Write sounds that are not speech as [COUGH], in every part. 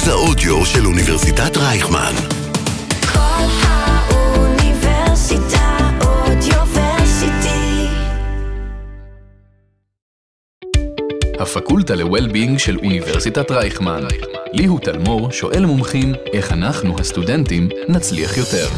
מרכז האודיו של אוניברסיטת רייכמן. כל האוניברסיטה אודיוורסיטי. הפקולטה ל-Well-being של אוניברסיטת רייכמן. ליהו תלמור שואל מומחים איך אנחנו, הסטודנטים, נצליח יותר.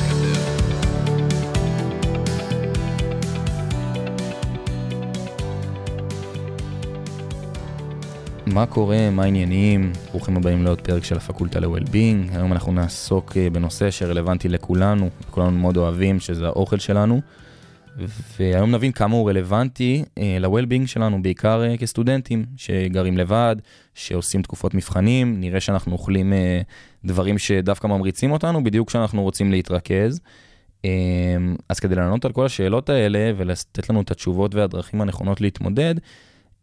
מה קורה, מה העניינים? ברוכים הבאים לעוד פרק של הפקולטה ל-Well-being. היום אנחנו נעסוק אה, בנושא שרלוונטי לכולנו, כולנו מאוד אוהבים, שזה האוכל שלנו. והיום נבין כמה הוא רלוונטי אה, ל-Well-being שלנו, בעיקר אה, כסטודנטים שגרים לבד, שעושים תקופות מבחנים, נראה שאנחנו אוכלים אה, דברים שדווקא ממריצים אותנו, בדיוק כשאנחנו רוצים להתרכז. אה, אז כדי לענות על כל השאלות האלה ולתת לנו את התשובות והדרכים הנכונות להתמודד,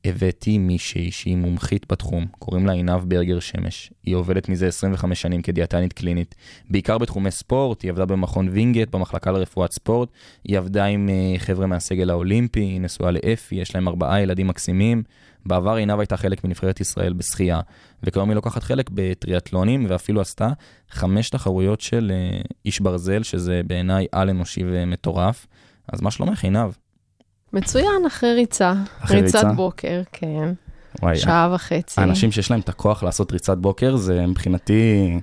הבאתי מישהי שהיא מומחית בתחום, קוראים לה עינב ברגר שמש. היא עובדת מזה 25 שנים כדיאטנית קלינית, בעיקר בתחומי ספורט, היא עבדה במכון וינגייט, במחלקה לרפואת ספורט, היא עבדה עם אה, חבר'ה מהסגל האולימפי, היא נשואה לאפי, יש להם ארבעה ילדים מקסימים. בעבר עינב הייתה חלק מנבחרת ישראל בשחייה, וכיום היא לוקחת חלק בטריאטלונים, ואפילו עשתה חמש תחרויות של אה, איש ברזל, שזה בעיניי על אנושי ומטורף. אז מה שלומך עינב? מצוין, אחרי ריצה. אחרי ריצת ריצה? בוקר, כן. וואי, שעה וחצי. האנשים שיש להם את הכוח לעשות ריצת בוקר, זה מבחינתי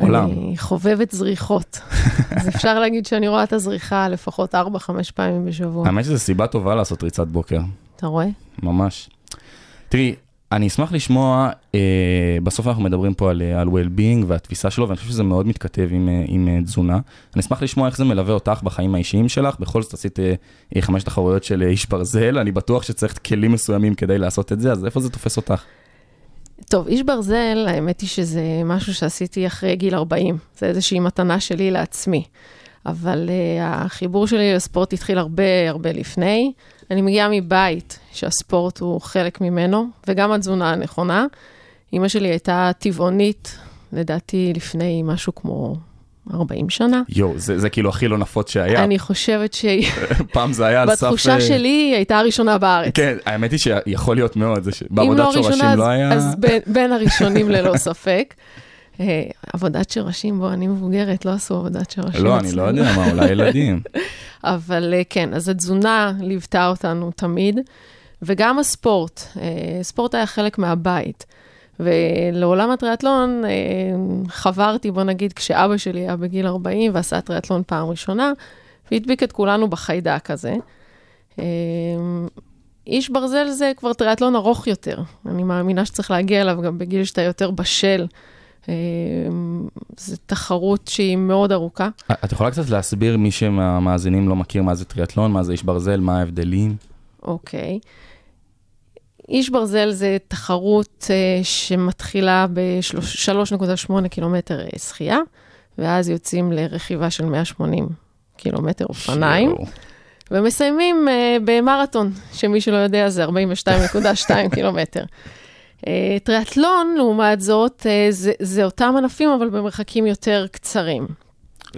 עולם. אני חובבת זריחות. [LAUGHS] אז אפשר להגיד שאני רואה את הזריחה לפחות 4-5 פעמים בשבוע. האמת שזו סיבה טובה לעשות ריצת בוקר, אתה רואה? ממש. תראי, אני אשמח לשמוע, אה, בסוף אנחנו מדברים פה על, אה, על well-being והתפיסה שלו, ואני חושב שזה מאוד מתכתב עם, אה, עם אה, תזונה. אני אשמח לשמוע איך זה מלווה אותך בחיים האישיים שלך, בכל זאת עשית אה, אה, חמש תחרויות של אה, איש ברזל, אני בטוח שצריך כלים מסוימים כדי לעשות את זה, אז איפה זה תופס אותך? טוב, איש ברזל, האמת היא שזה משהו שעשיתי אחרי גיל 40. זה איזושהי מתנה שלי לעצמי. אבל uh, החיבור שלי לספורט התחיל הרבה הרבה לפני. אני מגיעה מבית שהספורט הוא חלק ממנו, וגם התזונה הנכונה. אימא שלי הייתה טבעונית, לדעתי לפני משהו כמו 40 שנה. יואו, זה, זה כאילו הכי לא נפוץ שהיה. אני חושבת שהיא, [LAUGHS] פעם זה היה על סף... בתחושה אה, שלי, היא הייתה הראשונה בארץ. כן, האמת היא שיכול להיות מאוד, זה ש... אם בעבודת לא שורשים ראשונה, אז, לא היה... אז בין, בין הראשונים ללא [LAUGHS] ספק. אה, עבודת שורשים, בוא, אני מבוגרת, לא עשו עבודת שורשים. לא, אני לא. יודע מה, אולי [LAUGHS] ילדים. אבל אה, כן, אז התזונה ליוותה אותנו תמיד, וגם הספורט. אה, ספורט היה חלק מהבית. ולעולם הטריאטלון אה, חברתי, בוא נגיד, כשאבא שלי היה בגיל 40 ועשה טריאטלון פעם ראשונה, והדביק את כולנו בחיידק הזה. איש ברזל זה כבר טריאטלון ארוך יותר. אני מאמינה שצריך להגיע אליו גם בגיל שאתה יותר בשל. אה, זו תחרות שהיא מאוד ארוכה. את יכולה קצת להסביר, מי שמהמאזינים לא מכיר מה זה טריאטלון, מה זה איש ברזל, מה ההבדלים? אוקיי. איש ברזל זה תחרות uh, שמתחילה ב-3.8 קילומטר אה, שחייה, ואז יוצאים לרכיבה של 180 קילומטר אופניים. ומסיימים uh, במרתון, שמי שלא יודע זה 42.2 [LAUGHS] קילומטר. Uh, טריאטלון, לעומת זאת, uh, זה, זה אותם ענפים, אבל במרחקים יותר קצרים.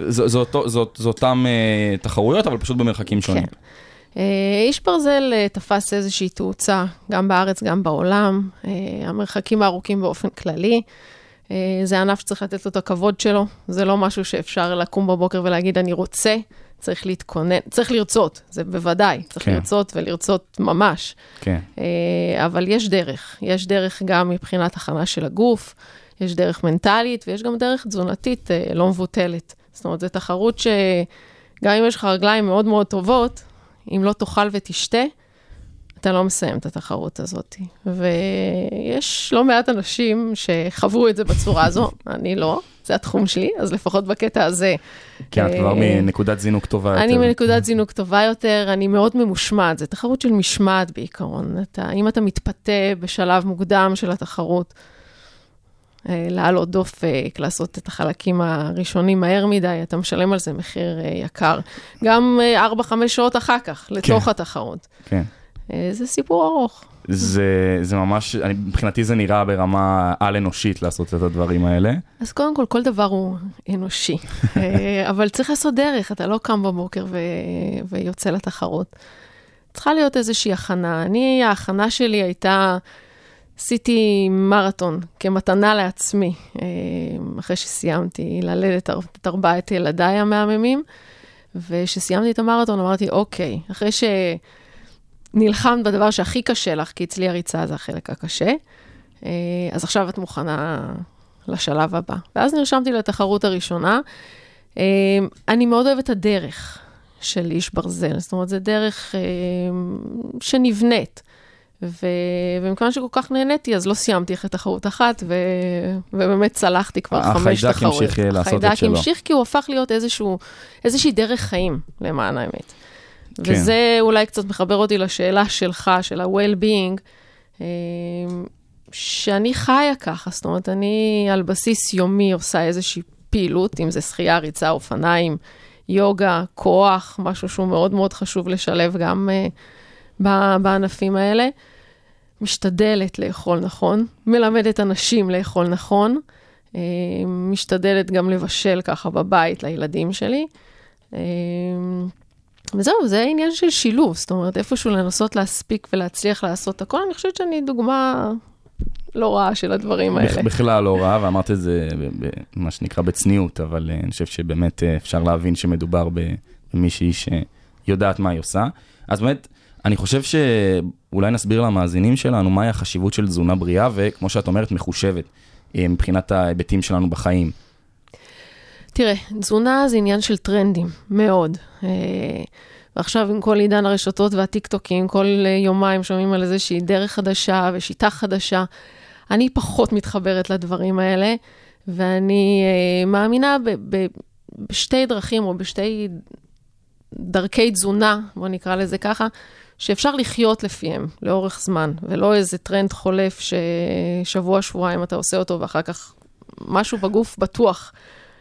זה, זה, אותו, זאת, זה אותם אה, תחרויות, אבל פשוט במרחקים שונים. כן. אה, איש ברזל אה, תפס איזושהי תאוצה, גם בארץ, גם בעולם, אה, המרחקים הארוכים באופן כללי. אה, זה ענף שצריך לתת לו את הכבוד שלו, זה לא משהו שאפשר לקום בבוקר ולהגיד, אני רוצה, צריך להתכונן, צריך לרצות, זה בוודאי, צריך כן. לרצות ולרצות ממש. כן. אה, אבל יש דרך, יש דרך גם מבחינת הכנה של הגוף, יש דרך מנטלית ויש גם דרך תזונתית אה, לא מבוטלת. זאת אומרת, זו תחרות שגם אם יש לך רגליים מאוד מאוד טובות, אם לא תאכל ותשתה, אתה לא מסיים את התחרות הזאת. ויש לא מעט אנשים שחוו את זה בצורה הזו, [LAUGHS] אני לא, זה התחום שלי, אז לפחות בקטע הזה. כן, את כבר אה, מנקודת זינוק טובה יותר. אני מנקודת זינוק טובה יותר, אני מאוד ממושמעת, זו תחרות של משמעת בעיקרון. אתה, אם אתה מתפתה בשלב מוקדם של התחרות, אה, להעלות דופק, לעשות את החלקים הראשונים מהר מדי, אתה משלם על זה מחיר אה, יקר. גם 4-5 שעות אחר כך, לתוך כן. התחרות. כן. אה, זה סיפור ארוך. זה, זה ממש, אני, מבחינתי זה נראה ברמה על-אנושית לעשות את הדברים האלה. אז קודם כל, כל דבר הוא אנושי, [LAUGHS] אה, אבל צריך לעשות דרך, אתה לא קם בבוקר ו... ויוצא לתחרות. צריכה להיות איזושהי הכנה. אני, ההכנה שלי הייתה עשיתי מרתון כמתנה לעצמי, אה, אחרי שסיימתי ללדת את ארבעת ילדיי המהממים, וכשסיימתי את המרתון אמרתי, אוקיי, אחרי שנלחמת בדבר שהכי קשה לך, כי אצלי הריצה זה החלק הקשה, אה, אז עכשיו את מוכנה לשלב הבא. ואז נרשמתי לתחרות הראשונה. אה, אני מאוד אוהבת את הדרך של איש ברזל, זאת אומרת, זו דרך אה, שנבנית. ו... ומכיוון שכל כך נהניתי, אז לא סיימתי אחרי תחרות אחת, ו... ובאמת צלחתי כבר חמש החיידק תחרות. המשיך, אה, לעשות את החיידק שלו. המשיך כי הוא הפך להיות איזשהו, איזושהי דרך חיים, למען האמת. כן. וזה אולי קצת מחבר אותי לשאלה שלך, של ה-well-being, אה, שאני חיה ככה, זאת אומרת, אני על בסיס יומי עושה איזושהי פעילות, אם זה שחייה, ריצה, אופניים, יוגה, כוח, משהו שהוא מאוד מאוד חשוב לשלב גם uh, בענפים האלה. משתדלת לאכול נכון, מלמדת אנשים לאכול נכון, אה, משתדלת גם לבשל ככה בבית לילדים שלי. אה, וזהו, זה עניין של שילוב, זאת אומרת, איפשהו לנסות להספיק ולהצליח לעשות הכל, אני חושבת שאני דוגמה לא רעה של הדברים האלה. בכ- בכלל לא רע, ואמרת את זה מה שנקרא בצניעות, אבל אה, אני חושב שבאמת אה, אפשר להבין שמדובר במישהי שיודעת מה היא עושה. אז באמת, אני חושב שאולי נסביר למאזינים שלנו מהי החשיבות של תזונה בריאה, וכמו שאת אומרת, מחושבת, אה, מבחינת ההיבטים שלנו בחיים. תראה, תזונה זה עניין של טרנדים, מאוד. אה, ועכשיו עם כל עידן הרשתות והטיקטוקים, כל אה, יומיים שומעים על איזושהי דרך חדשה ושיטה חדשה. אני פחות מתחברת לדברים האלה, ואני אה, מאמינה ב- ב- בשתי דרכים או בשתי דרכי תזונה, בוא נקרא לזה ככה, שאפשר לחיות לפיהם לאורך זמן, ולא איזה טרנד חולף ששבוע, שבועיים אתה עושה אותו ואחר כך משהו בגוף בטוח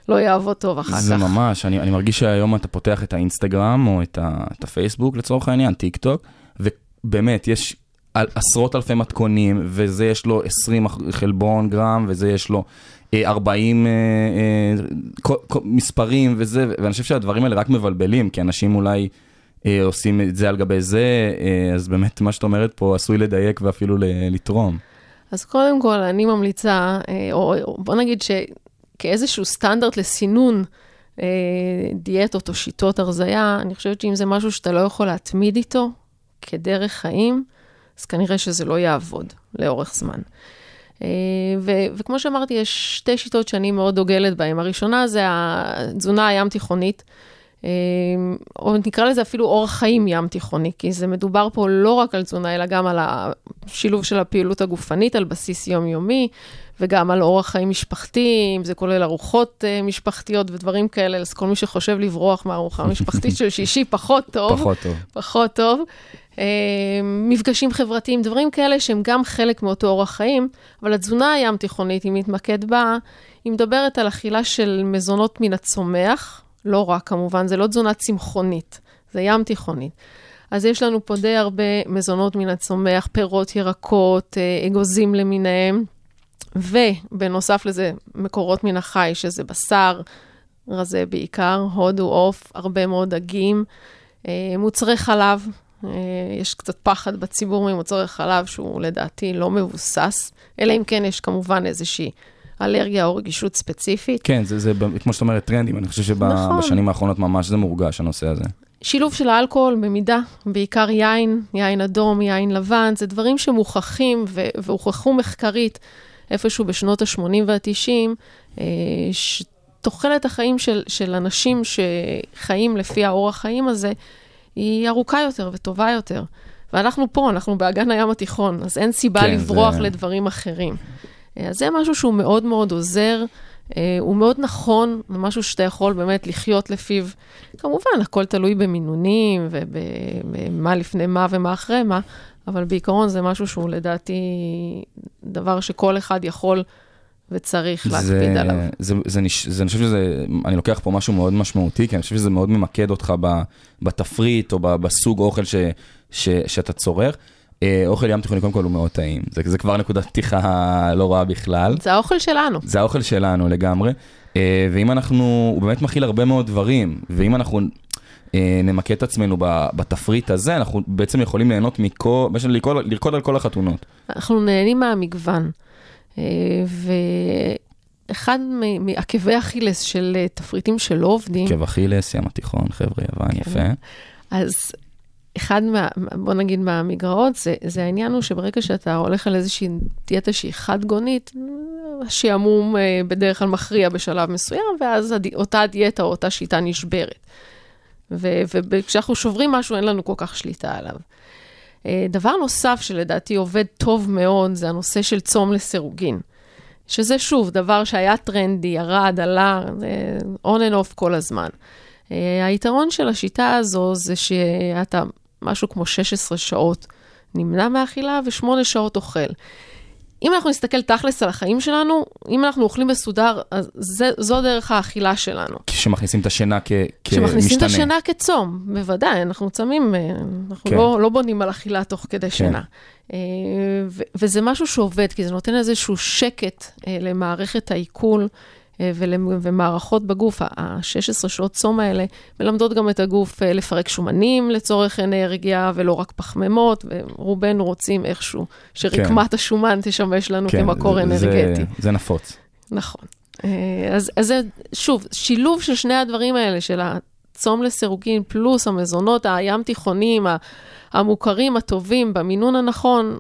לא יעבוד טוב אחר זה כך. ממש, אני, אני מרגיש שהיום אתה פותח את האינסטגרם או את, ה, את הפייסבוק לצורך העניין, טיק טוק, ובאמת יש על, עשרות אלפי מתכונים, וזה יש לו 20 אח- חלבון גרם, וזה יש לו אה, 40 אה, אה, כל, מספרים וזה, ואני חושב שהדברים האלה רק מבלבלים, כי אנשים אולי אה, עושים את זה על גבי זה, אה, אז באמת מה שאת אומרת פה עשוי לדייק ואפילו לתרום. אז קודם כל, אני ממליצה, אה, או, בוא נגיד שכאיזשהו סטנדרט לסינון אה, דיאטות או שיטות הרזייה, אני חושבת שאם זה משהו שאתה לא יכול להתמיד איתו כדרך חיים, אז כנראה שזה לא יעבוד לאורך זמן. אה, ו- וכמו שאמרתי, יש שתי שיטות שאני מאוד דוגלת בהן. הראשונה זה התזונה הים תיכונית, אה, או נקרא לזה אפילו אורח חיים ים תיכוני, כי זה מדובר פה לא רק על תזונה, אלא גם על השילוב של הפעילות הגופנית על בסיס יומיומי, וגם על אורח חיים משפחתי, אם זה כולל ארוחות אה, משפחתיות ודברים כאלה, אז כל מי שחושב לברוח מהארוחה המשפחתית של שישי, [LAUGHS] פחות טוב. פחות טוב. פחות טוב. אה, מפגשים חברתיים, דברים כאלה שהם גם חלק מאותו אורח חיים, אבל התזונה הים תיכונית, אם נתמקד בה, היא מדברת על אכילה של מזונות מן הצומח, לא רק כמובן, זה לא תזונה צמחונית, זה ים תיכונית. אז יש לנו פה די הרבה מזונות מן הצומח, פירות, ירקות, אה, אגוזים למיניהם, ובנוסף לזה, מקורות מן החי, שזה בשר, רזה בעיקר, הודו, עוף, הרבה מאוד דגים, אה, מוצרי חלב, אה, יש קצת פחד בציבור ממוצרי חלב שהוא לדעתי לא מבוסס, אלא אם כן יש כמובן איזושהי אלרגיה או רגישות ספציפית. כן, זה, זה כמו שאת אומרת טרנדים, אני חושב נכון. שבשנים האחרונות ממש זה מורגש הנושא הזה. שילוב של האלכוהול במידה, בעיקר יין, יין אדום, יין לבן, זה דברים שמוכחים והוכחו מחקרית איפשהו בשנות ה-80 וה-90, אה, שתוחלת החיים של, של אנשים שחיים לפי האורח חיים הזה, היא ארוכה יותר וטובה יותר. ואנחנו פה, אנחנו באגן הים התיכון, אז אין סיבה כן, לברוח זה- לדברים אחרים. אה, אז זה משהו שהוא מאוד מאוד עוזר, אה, הוא מאוד נכון, משהו שאתה יכול באמת לחיות לפיו. כמובן, הכל תלוי במינונים ובמה לפני מה ומה אחרי מה, אבל בעיקרון זה משהו שהוא לדעתי דבר שכל אחד יכול וצריך להקפיד עליו. זה, זה, נש- זה, אני חושב שזה, אני לוקח פה משהו מאוד משמעותי, כי אני חושב שזה מאוד ממקד אותך ב, בתפריט או ב, בסוג אוכל ש, ש, שאתה צורך. אה, אוכל ים תיכוני קודם כל הוא מאוד טעים, זה, זה כבר נקודת פתיחה לא רעה בכלל. זה האוכל שלנו. זה האוכל שלנו לגמרי, אה, ואם אנחנו, הוא באמת מכיל הרבה מאוד דברים, ואם אנחנו נמקד את עצמנו בתפריט הזה, אנחנו בעצם יכולים ליהנות מכל, בעצם לרקוד, לרקוד על כל החתונות. אנחנו נהנים מהמגוון. אה, ואחד מעקבי אכילס של אה, תפריטים שלא עובדים, עקב אכילס, ים התיכון, חבר'ה יוון, כן. יפה. אז אחד מה, בוא נגיד מהמגרעות, זה, זה העניין הוא שברגע שאתה הולך על איזושהי דיאטה שהיא חד גונית, השעמום אה, בדרך כלל מכריע בשלב מסוים, ואז. אותה דיאטה או אותה שיטה נשברת. וכשאנחנו שוברים משהו, אין לנו כל כך שליטה עליו. אה, דבר נוסף שלדעתי עובד טוב מאוד, זה הנושא של צום לסירוגין. שזה שוב, דבר שהיה טרנדי, ירד, עלה, on and off כל הזמן. אה, היתרון של השיטה הזו זה שאתה משהו כמו 16 שעות נמנע מאכילה ושמונה שעות אוכל. אם אנחנו נסתכל תכלס על החיים שלנו, אם אנחנו אוכלים מסודר, אז זה, זו דרך האכילה שלנו. כשמכניסים את השינה כ- כמשתנה. כשמכניסים את השינה כצום, בוודאי, אנחנו צמים, אה, אנחנו כן. לא, לא בונים על אכילה תוך כדי שינה. אה, ו- וזה משהו שעובד, כי זה נותן איזשהו שקט אה, למערכת העיכול ומערכות בגוף. ה-16 שעות צום האלה מלמדות גם את הגוף אה, לפרק שומנים לצורך אנרגיה, ולא רק פחמימות, ורובנו רוצים איכשהו שרקמת השומן תשמש לנו כן, כמקור זה- אנרגטי. זה, זה נפוץ. נכון. אה, אז, אז זה, שוב, שילוב של שני הדברים האלה, של הצום לסירוגין פלוס המזונות הים תיכוניים, המוכרים, הטובים, במינון הנכון,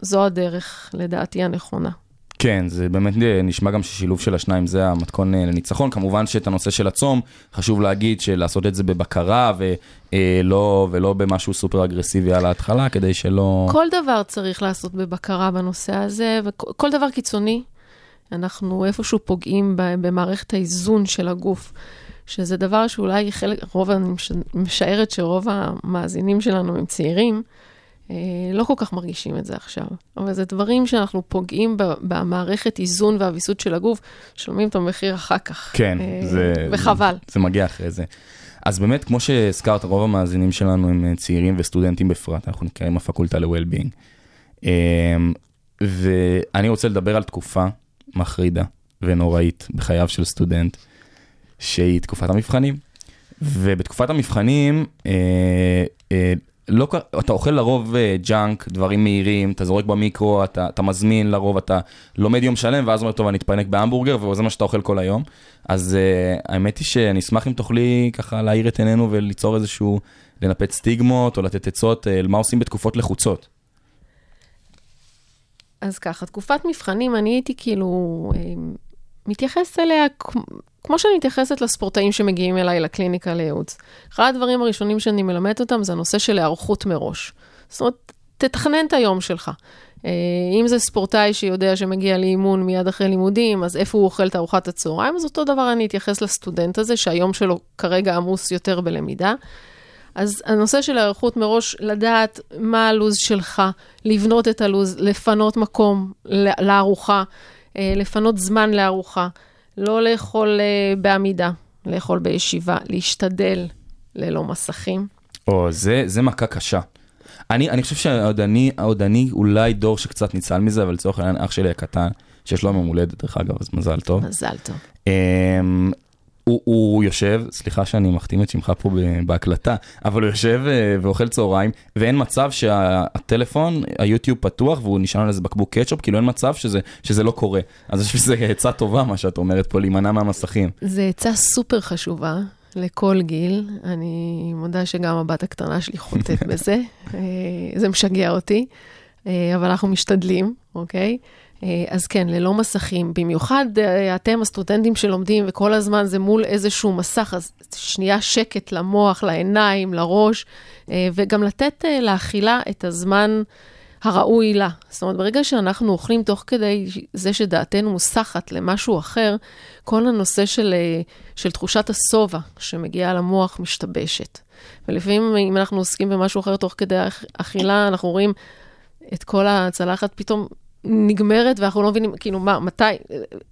זו הדרך, לדעתי, הנכונה. כן, זה באמת אה, נשמע גם ששילוב של השניים זה המתכון אה, לניצחון. כמובן שאת הנושא של הצום, חשוב להגיד שלעשות את זה בבקרה ולא, ולא במשהו סופר אגרסיבי על ההתחלה, כדי שלא... כל דבר צריך לעשות בבקרה בנושא הזה, וכל דבר קיצוני, אנחנו איפשהו פוגעים במערכת האיזון של הגוף, שזה דבר שאולי חלק, רוב, אני מש- משערת שרוב המאזינים שלנו הם צעירים, אה, לא כל כך מרגישים את זה עכשיו. אבל זה דברים שאנחנו פוגעים במערכת איזון והוויסות של הגוף, שומעים את המחיר אחר כך. כן, אה, זה... וחבל. זה, זה מגיע אחרי זה. אז באמת, כמו שהזכרת, רוב המאזינים שלנו הם אה, צעירים וסטודנטים בפרט, אנחנו נקראים הפקולטה ל-Well-being. ואני רוצה לדבר על תקופה מחרידה ונוראית בחייו של סטודנט, שהיא תקופת המבחנים. ובתקופת המבחנים, אה, אה, לא, אתה אוכל לרוב אה, ג'אנק, דברים מהירים, אתה זורק במיקרו, אתה, אתה מזמין לרוב, אתה לומד יום שלם, ואז אומר, טוב, אני אתפנק בהמבורגר, וזה מה שאתה אוכל כל היום. אז אה, האמת היא שאני אשמח אם תוכלי ככה להאיר את עינינו וליצור איזשהו, לנפץ סטיגמות, או לתת עצות, אה, מה עושים בתקופות לחוצות. אז ככה, תקופת מבחנים, אני הייתי כאילו אה, מתייחסת אליה כמו- שאני מתייחסת לספורטאים שמגיעים אליי לקליניקה לייעוץ. אחד הדברים הראשונים שאני מלמדת אותם זה הנושא של היערכות מראש. זאת אומרת, תתכנן את היום שלך. אה, אם זה ספורטאי שיודע שמגיע לאימון מיד אחרי לימודים, אז איפה הוא אוכל את ארוחת הצהריים? אז אותו דבר אני אתייחס לסטודנט הזה, שהיום שלו כרגע עמוס יותר בלמידה. אז הנושא של היערכות מראש, לדעת מה הלו"ז שלך, לבנות את הלו"ז, לפנות מקום לארוחה, אה, לפנות זמן לארוחה, לא לאכול אה, בעמידה, לאכול בישיבה, להשתדל ללא מסכים. או, זה, זה מכה קשה. אני, אני חושב שעוד אני, עוד אני אולי דור שקצת ניצל מזה, אבל לצורך העניין אח שלי הקטן, שיש לו יום הולדת דרך אגב, אז מזל טוב. מזל טוב. אמ, הוא, הוא יושב, סליחה שאני מחתים את שמך פה בהקלטה, אבל הוא יושב אה, ואוכל צהריים, ואין מצב שהטלפון, היוטיוב פתוח והוא נשען על איזה בקבוק קטשופ, כאילו אין מצב שזה, שזה לא קורה. אז אני חושב שזו עצה טובה מה שאת אומרת פה, להימנע מהמסכים. זו עצה סופר חשובה לכל גיל. אני מודה שגם הבת הקטנה שלי חוטאת [LAUGHS] בזה. אה, זה משגע אותי, אה, אבל אנחנו משתדלים, אוקיי? אה, אז כן, ללא מסכים. במיוחד אה, אתם, הסטודנטים שלומדים, וכל הזמן זה מול איזשהו מסך, אז שנייה שקט למוח, לעיניים, לראש, אה, וגם לתת אה, לאכילה את הזמן הראוי לה. זאת אומרת, ברגע שאנחנו אוכלים תוך כדי זה שדעתנו מוסחת למשהו אחר, כל הנושא של, אה, של תחושת השובע שמגיעה למוח משתבשת. ולפעמים אם אנחנו עוסקים במשהו אחר תוך כדי אכ- אכילה, אנחנו רואים את כל הצלחת פתאום נגמרת ואנחנו לא מבינים, כאילו, מה, מתי,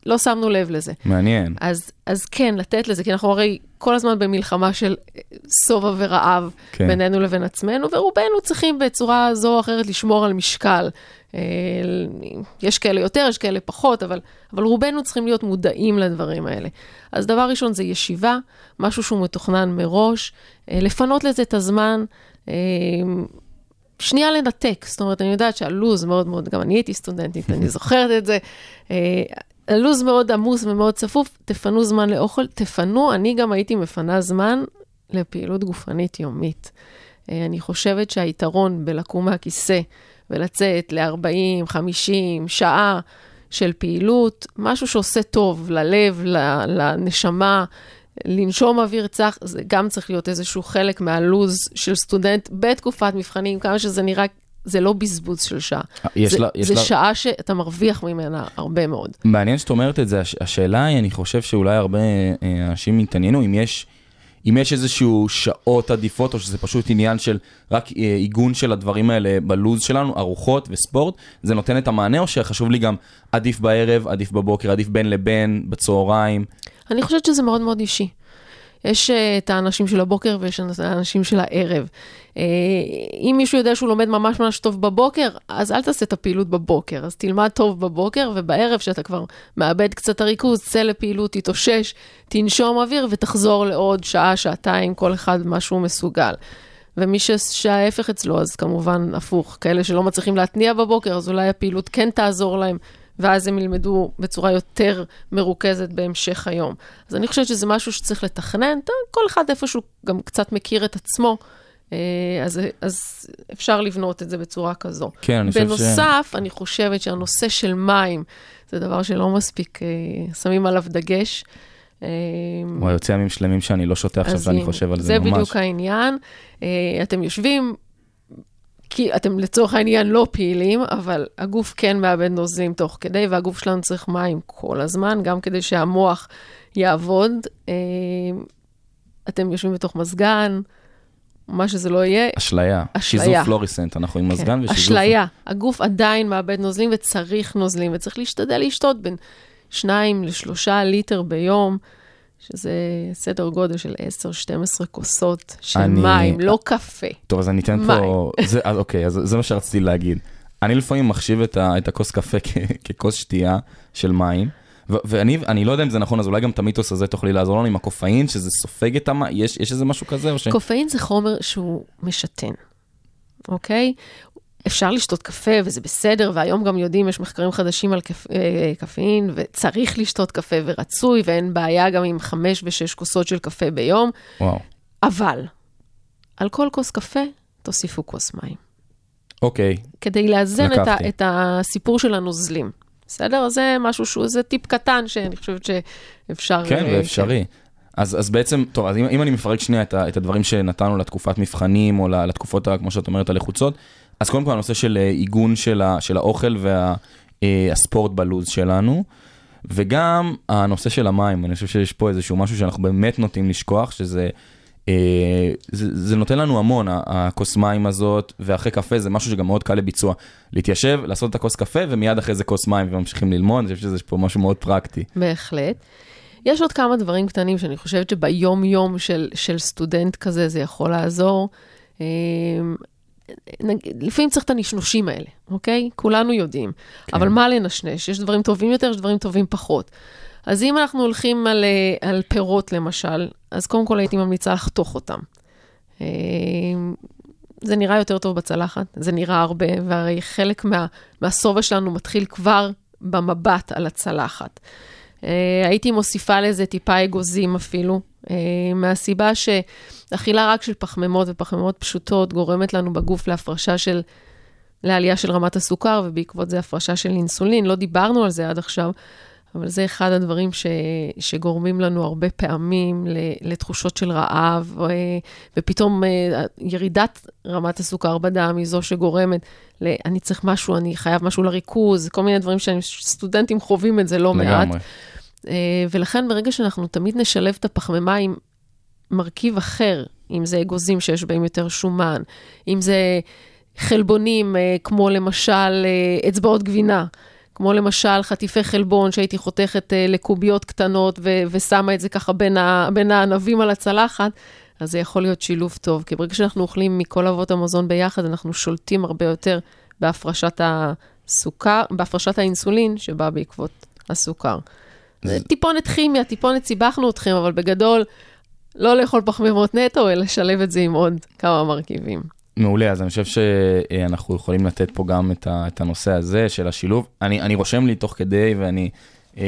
לא שמנו לב לזה. מעניין. אז, אז כן, לתת לזה, כי אנחנו הרי כל הזמן במלחמה של אה, שובע ורעב כן. בינינו לבין עצמנו, ורובנו צריכים בצורה זו או אחרת לשמור על משקל. אה, יש כאלה יותר, יש כאלה פחות, אבל, אבל רובנו צריכים להיות מודעים לדברים האלה. אז דבר ראשון זה ישיבה, משהו שהוא מתוכנן מראש, אה, לפנות לזה את הזמן. שנייה לנתק, זאת אומרת, אני יודעת שהלו"ז מאוד מאוד, גם אני הייתי סטודנטית, אני זוכרת את זה. אה, הלו"ז מאוד עמוס ומאוד צפוף, תפנו זמן לאוכל, תפנו, אני גם הייתי מפנה זמן לפעילות גופנית יומית. אה, אני חושבת שהיתרון בלקום מהכיסא ולצאת ל-40, 50, שעה של פעילות, משהו שעושה טוב ללב, לנשמה, לנשום אוויר צח, זה גם צריך להיות איזשהו חלק מהלו"ז של סטודנט בתקופת מבחנים, כמה שזה נראה, זה לא בזבוז של שעה. יש זה, לה- יש זה לה- שעה שאתה מרוויח ממנה הרבה מאוד. מעניין שאת אומרת את זה, הש- השאלה היא, אני חושב שאולי הרבה אה, אנשים יתעניינו, אם יש, אם יש איזשהו שעות עדיפות, או שזה פשוט עניין של רק אה, עיגון של הדברים האלה בלוז שלנו, ארוחות וספורט, זה נותן את המענה, או שחשוב לי גם עדיף בערב, עדיף בבוקר, עדיף בין לבין, בצהריים? אני חושבת שזה מאוד מאוד אישי. יש uh, את האנשים של הבוקר ויש את האנשים של הערב. Uh, אם מישהו יודע שהוא לומד ממש ממש טוב בבוקר, אז אל תעשה את הפעילות בבוקר. אז תלמד טוב בבוקר, ובערב, שאתה כבר מאבד קצת הריכוז, צא לפעילות, תתאושש, תנשום אוויר ותחזור לעוד שעה, שעתיים, כל אחד מה שהוא מסוגל. ומי שההפך אצלו, אז כמובן הפוך. כאלה שלא מצליחים להתניע בבוקר, אז אולי הפעילות כן תעזור להם, ואז הם ילמדו בצורה יותר מרוכזת בהמשך היום. אז אני חושבת שזה משהו שצריך לתכנן, כל אחד איפשהו גם קצת מכיר את עצמו, אה, אז, אז אפשר לבנות את זה בצורה כזו. כן, אני חושב ש... בנוסף, אני חושבת שהנושא של מים, זה דבר שלא מספיק אה, שמים עליו דגש. אה, וואי, יוצא ימים שלמים שאני לא שותה עכשיו, ואני חושב על זה זה ממש. בדיוק העניין. אה, אתם יושבים, כי אתם לצורך העניין לא פעילים, אבל הגוף כן מאבד נוזלים תוך כדי, והגוף שלנו צריך מים כל הזמן, גם כדי שהמוח יעבוד. אה, אתם יושבים בתוך מזגן, מה שזה לא יהיה. אשליה. אשליה. שיזוף פלוריסנט, אנחנו עם מזגן כן, ושיזוף. אשליה. הגוף עדיין מאבד נוזלים וצריך נוזלים, וצריך להשתדל לשתות בין שניים לשלושה ליטר ביום, שזה סדר גודל של 10-12 כוסות של אני- מים, לא קפה. טוב, אז אני אתן פה... [LAUGHS] זה, אז, אוקיי, אז זה מה שרציתי להגיד. אני לפעמים מחשיב את, ה, את הכוס קפה כ, ככוס שתייה של מים, ו, ואני אני לא יודע אם זה נכון, אז אולי גם את המיתוס הזה תוכלי לעזור לנו עם הקופאין, שזה סופג את המים, יש, יש איזה משהו כזה? ש... קופאין זה חומר שהוא משתן, אוקיי? אפשר לשתות קפה וזה בסדר, והיום גם יודעים, יש מחקרים חדשים על קפ... אה, קפאין, וצריך לשתות קפה ורצוי, ואין בעיה גם עם חמש ושש כוסות של קפה ביום, וואו. אבל על כל כוס קפה תוסיפו כוס מים, אוקיי, כדי לאזן את, ה... את הסיפור של הנוזלים. בסדר? זה משהו שהוא, זה טיפ קטן שאני חושבת שאפשר... כן, אה, ואפשרי. אז, אז בעצם, טוב, אז אם, אם אני מפרק שנייה את, ה, את הדברים שנתנו לתקופת מבחנים, או לתקופות, כמו שאת אומרת, הלחוצות, אז קודם כל הנושא של אה, עיגון של, ה, של האוכל והספורט בלוז שלנו, וגם הנושא של המים, אני חושב שיש פה איזשהו משהו שאנחנו באמת נוטים לשכוח, שזה... אה, זה, זה נותן לנו המון, הכוס מים הזאת, ואחרי קפה זה משהו שגם מאוד קל לביצוע. להתיישב, לעשות את הכוס קפה, ומיד אחרי זה כוס מים וממשיכים ללמוד, אני חושב שזה פה משהו מאוד פרקטי. בהחלט. יש עוד כמה דברים קטנים שאני חושבת שביום-יום של, של סטודנט כזה זה יכול לעזור. לפעמים צריך את הנשנושים האלה, אוקיי? כולנו יודעים. כן. אבל מה לנשנש? יש דברים טובים יותר, יש דברים טובים פחות. אז אם אנחנו הולכים על, אה, על פירות למשל, אז קודם כל הייתי ממליצה לחתוך אותם. אה, זה נראה יותר טוב בצלחת, זה נראה הרבה, והרי חלק מה, מהשובע שלנו מתחיל כבר במבט על הצלחת. Uh, הייתי מוסיפה לזה טיפה אגוזים אפילו, uh, מהסיבה שאכילה רק של פחמימות ופחמימות פשוטות גורמת לנו בגוף להפרשה של, לעלייה של רמת הסוכר, ובעקבות זה הפרשה של אינסולין. לא דיברנו על זה עד עכשיו, אבל זה אחד הדברים ש, שגורמים לנו הרבה פעמים לתחושות של רעב, uh, ופתאום ירידת רמת הסוכר בדם היא זו שגורמת ל... אני צריך משהו, אני חייב משהו לריכוז, כל מיני דברים שסטודנטים חווים את זה לא מעט. לגמרי. Uh, ולכן ברגע שאנחנו תמיד נשלב את הפחמימה עם מרכיב אחר, אם זה אגוזים שיש בהם יותר שומן, אם זה חלבונים, אה, כמו למשל אה, אצבעות גבינה, כמו למשל חטיפי חלבון שהייתי חותכת אה, לקוביות קטנות ו- ושמה את זה ככה בין, ה- בין הענבים על הצלחת, אז זה יכול להיות שילוב טוב. כי ברגע שאנחנו אוכלים מכל אבות המזון ביחד, אנחנו שולטים הרבה יותר בהפרשת הסוכר, בהפרשת האינסולין שבא בעקבות הסוכר. זה טיפונת כימיה, טיפונת סיבכנו אתכם, אבל בגדול, לא לאכול פחמימות נטו, אלא לשלב את זה עם עוד כמה מרכיבים. מעולה, אז אני חושב שאנחנו יכולים לתת פה גם את, הנושא הזה של השילוב. אני, אני רושם לי תוך כדי ואני, אה,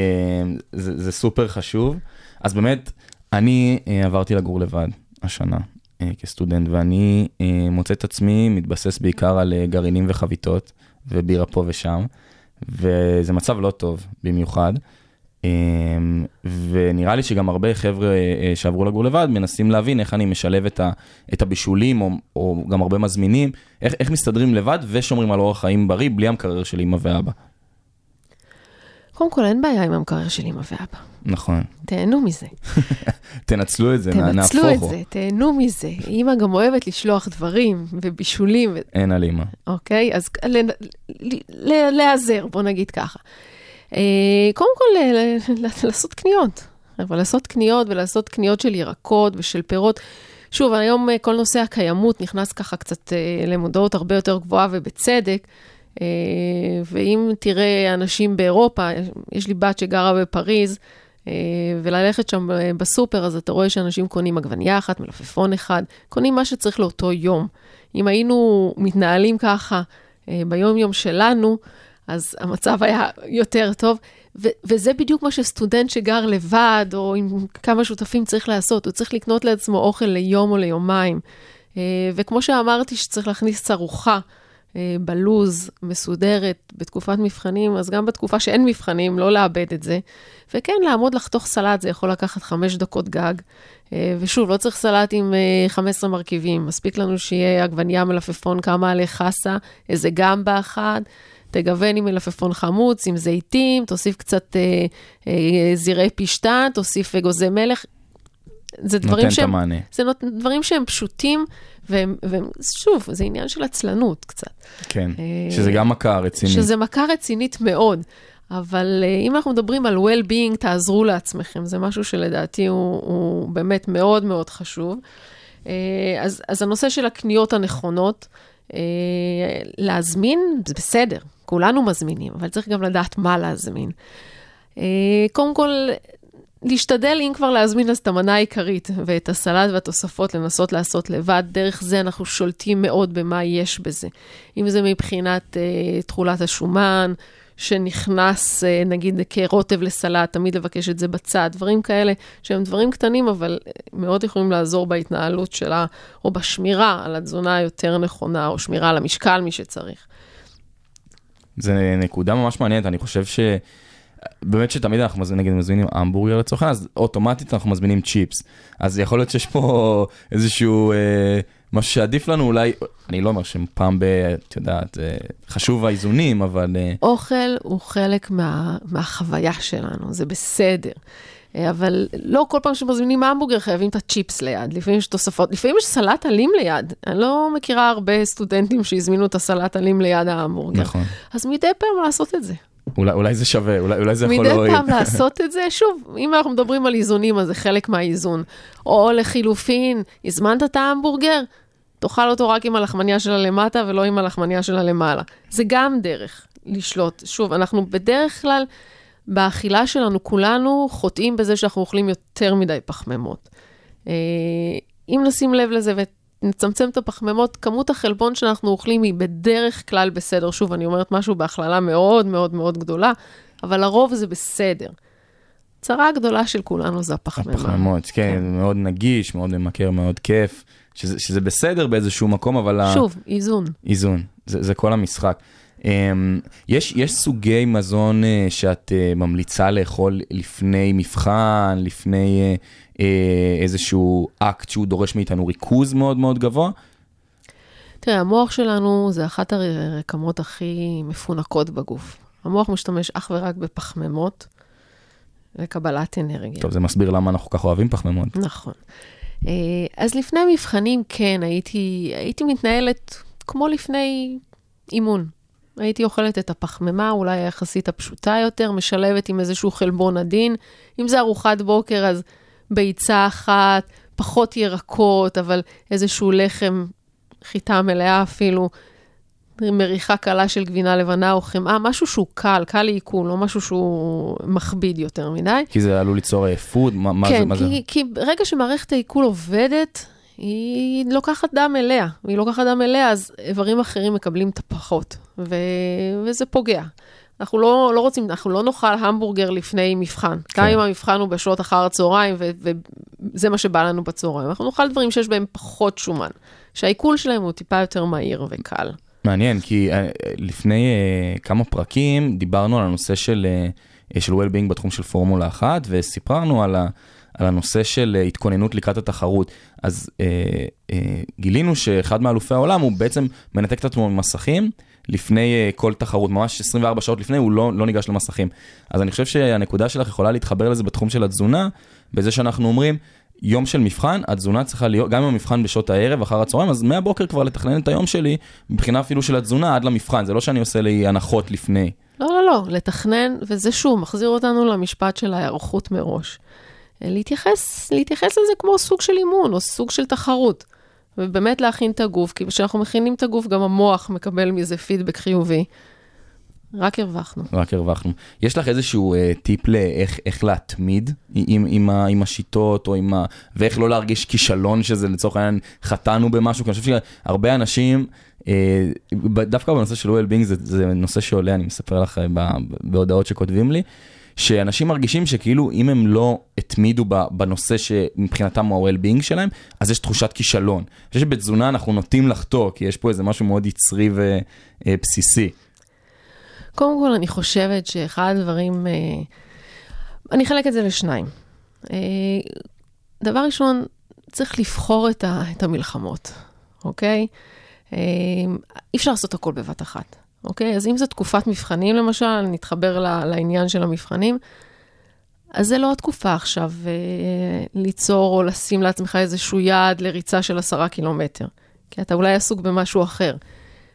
זה, זה סופר חשוב. אז באמת, אני אה, עברתי לגור לבד השנה אה, כסטודנט, ואני מוצא את עצמי מתבסס בעיקר על גרעינים וחביתות, ובירה פה ושם, וזה מצב לא טוב במיוחד. אמ, ונראה לי שגם הרבה חבר'ה אה, שעברו לגור לבד מנסים להבין איך אני משלב את, ה, את הבישולים, או, או גם הרבה מזמינים, איך, איך מסתדרים לבד ושומרים על אורח חיים בריא בלי המקרר של אמא ואבא. קודם כל, אין בעיה עם המקרר של אמא ואבא. נכון. תהנו מזה. [LAUGHS] תנצלו את זה, נ- תנצלו את. זה, תהנו מזה. אמא גם אוהבת לשלוח דברים ובישולים, ו- אין על אמא. אוקיי? אז להיעזר, בוא נגיד ככה. אה, קודם כל, ל- לעשות קניות. אבל לעשות קניות ולעשות קניות של ירקות ושל פירות. שוב, היום אה, כל נושא הקיימות נכנס ככה קצת אה, למודעות הרבה יותר גבוהה ובצדק. אה, ואם תראה אנשים באירופה, יש לי בת שגרה בפריז, אה, וללכת שם אה, בסופר, אז אתה רואה שאנשים קונים עגבנייה אחת, מלפפון אחד, קונים מה שצריך לאותו יום. אם היינו מתנהלים ככה אה, ביום-יום שלנו, אז המצב היה יותר טוב. ו- וזה בדיוק מה שסטודנט שגר לבד, או עם כמה שותפים צריך לעשות, הוא צריך לקנות לעצמו אוכל ליום או ליומיים. אה, וכמו שאמרתי שצריך להכניס ארוחה אה, בלוז, מסודרת, בתקופת מבחנים, אז גם בתקופה שאין מבחנים, לא לאבד את זה. וכן, לעמוד לחתוך סלט, זה יכול לקחת חמש דקות גג. אה, ושוב, לא צריך סלט עם אה, 15 מרכיבים, מספיק לנו שיהיה עגבנייה, מלפפון, כמה עלי חסה, איזה גמבה אחת. תגוון עם מלפפון חמוץ, עם זיתים, תוסיף קצת אה, אה, זרעי פשטן, תוסיף אגוזי מלך. זה דברים שהם. זה נות, דברים שהם פשוטים, והם, והם, שוב, זה עניין של עצלנות קצת. כן, אה, שזה גם מכה רצינית. שזה מכה רצינית מאוד. אבל אה, אם אנחנו מדברים על well-being, תעזרו לעצמכם. זה משהו שלדעתי הוא, הוא באמת מאוד מאוד חשוב. אה, אז, אז הנושא של הקניות הנכונות, אה, להזמין, זה בסדר, כולנו מזמינים, אבל צריך גם לדעת מה להזמין. אה, קודם כל, להשתדל, אם כבר להזמין, אז את המנה העיקרית ואת הסלט והתוספות לנסות לעשות לבד. דרך זה אנחנו שולטים מאוד במה יש בזה. אם זה מבחינת אה, תכולת השומן, שנכנס, אה, נגיד, כרוטב לסלט, תמיד לבקש את זה בצד, דברים כאלה שהם דברים קטנים, אבל אה, מאוד יכולים לעזור בהתנהלות שלה, או בשמירה על התזונה היותר נכונה, או שמירה על המשקל, מי שצריך. זה נקודה ממש מעניינת, אני חושב ש... באמת שתמיד אנחנו מזמין- נגיד מזמינים המבורגר לצורך העניין, אז אוטומטית אנחנו מזמינים צ'יפס. אז יכול להיות שיש פה [LAUGHS] איזשהו אה, משהו שעדיף לנו אולי, אני לא אומר שפעם ב... את יודעת, אה, חשוב האיזונים, אבל... אה, אוכל הוא חלק מה, מהחוויה שלנו, זה בסדר. אה, אבל לא כל פעם שמזמינים המבורגר חייבים את הצ'יפס ליד, לפעמים יש תוספות, לפעמים יש סלט אלים ליד. אני לא מכירה הרבה סטודנטים שהזמינו את הסלט אלים ליד ההמבורגר. נכון. אז מדי פעם לעשות את זה. אולי, אולי זה שווה, אולי, אולי זה יכול מדי להועיל. פעם לעשות את זה, שוב, אם אנחנו מדברים על איזונים, אז זה חלק מהאיזון. או לחילופין, הזמנת את ההמבורגר, תאכל אותו רק עם הלחמניה שלה למטה ולא עם הלחמניה שלה למעלה. זה גם דרך לשלוט. שוב, אנחנו בדרך כלל, באכילה שלנו, כולנו חוטאים בזה שאנחנו אוכלים יותר מדי פחמימות. אה, אם נשים לב לזה ונצמצם את הפחמימות, כמות החלבון שאנחנו אוכלים היא בדרך כלל בסדר. שוב, אני אומרת משהו בהכללה מאוד מאוד מאוד גדולה, אבל לרוב זה בסדר. צרה הגדולה של כולנו זה הפחמימה. הפחמימות, כן, מאוד נגיש, מאוד ממכר, מאוד כיף, שזה, שזה בסדר באיזשהו מקום, אבל... ה- שוב, איזון. איזון, זה, זה כל המשחק. Um, יש, יש סוגי מזון uh, שאת uh, ממליצה לאכול לפני מבחן, לפני uh, איזשהו אקט שהוא דורש מאיתנו ריכוז מאוד מאוד גבוה? תראה, המוח שלנו זה אחת הרקמות הכי מפונקות בגוף. המוח משתמש אך ורק בפחמימות לקבלת אנרגיה. טוב, זה מסביר למה אנחנו כל כך אוהבים פחמימות. נכון. אה, אז לפני מבחנים, כן, הייתי, הייתי מתנהלת כמו לפני אימון. הייתי אוכלת את הפחמימה, אולי היחסית הפשוטה יותר, משלבת עם איזשהו חלבון עדין. אם זה ארוחת בוקר, אז ביצה אחת, פחות ירקות, אבל איזשהו לחם, חיטה מלאה אפילו, מריחה קלה של גבינה לבנה או חמאה, משהו שהוא קל, קל לעיכול, לא משהו שהוא מכביד יותר מדי. כי זה עלול ליצור אה, פוד? מה, מה כן, זה? מה כי? כי ברגע שמערכת העיכול עובדת, היא לוקחת דם אליה. והיא לוקחת דם אליה, אז איברים אחרים מקבלים את הפחות, ו... וזה פוגע. אנחנו לא, לא רוצים, אנחנו לא נאכל המבורגר לפני מבחן. כן. גם אם המבחן הוא בשעות אחר הצהריים, ו- וזה מה שבא לנו בצהריים. אנחנו נאכל דברים שיש בהם פחות שומן, שהעיכול שלהם הוא טיפה יותר מהיר וקל. מעניין, כי אה, לפני אה, כמה פרקים דיברנו על הנושא של, אה, של well-being בתחום של פורמולה 1, וסיפרנו על, ה, על הנושא של אה, התכוננות לקראת התחרות. אז אה, אה, גילינו שאחד מאלופי העולם הוא בעצם מנתק את עצמו ממסכים לפני אה, כל תחרות, ממש 24 שעות לפני הוא לא, לא ניגש למסכים. אז אני חושב שהנקודה שלך יכולה להתחבר לזה בתחום של התזונה, בזה שאנחנו אומרים, יום של מבחן, התזונה צריכה להיות, גם אם המבחן בשעות הערב, אחר הצהריים, אז מהבוקר כבר לתכנן את היום שלי, מבחינה אפילו של התזונה עד למבחן, זה לא שאני עושה לי הנחות לפני. לא, לא, לא, לתכנן, וזה שוב, מחזיר אותנו למשפט של ההיערכות מראש. להתייחס, להתייחס לזה כמו סוג של אימון, או סוג של תחרות. ובאמת להכין את הגוף, כי כשאנחנו מכינים את הגוף, גם המוח מקבל מזה פידבק חיובי. רק הרווחנו. רק הרווחנו. יש לך איזשהו אה, טיפ לאיך איך להתמיד עם, עם, ה, עם השיטות, או עם ה... ואיך לא להרגיש כישלון שזה לצורך העניין חטאנו במשהו, כי אני חושב שהרבה אנשים, אה, דווקא בנושא של well-being זה, זה נושא שעולה, אני מספר לך אה, בהודעות שכותבים לי, שאנשים מרגישים שכאילו אם הם לא התמידו בנושא שמבחינתם הוא ה-well-being שלהם, אז יש תחושת כישלון. אני חושב שבתזונה אנחנו נוטים לחטוא, כי יש פה איזה משהו מאוד יצרי ובסיסי. קודם כל, אני חושבת שאחד הדברים, אה, אני אחלק את זה לשניים. אה, דבר ראשון, צריך לבחור את, המלחמות, אוקיי? אה, אי אפשר לעשות הכל בבת אחת, אוקיי? אז אם זו תקופת מבחנים למשל, נתחבר לעניין של המבחנים, אז זה לא התקופה עכשיו אה, ליצור או לשים לעצמך איזשהו יעד לריצה של עשרה קילומטר, כי אתה אולי עסוק במשהו אחר.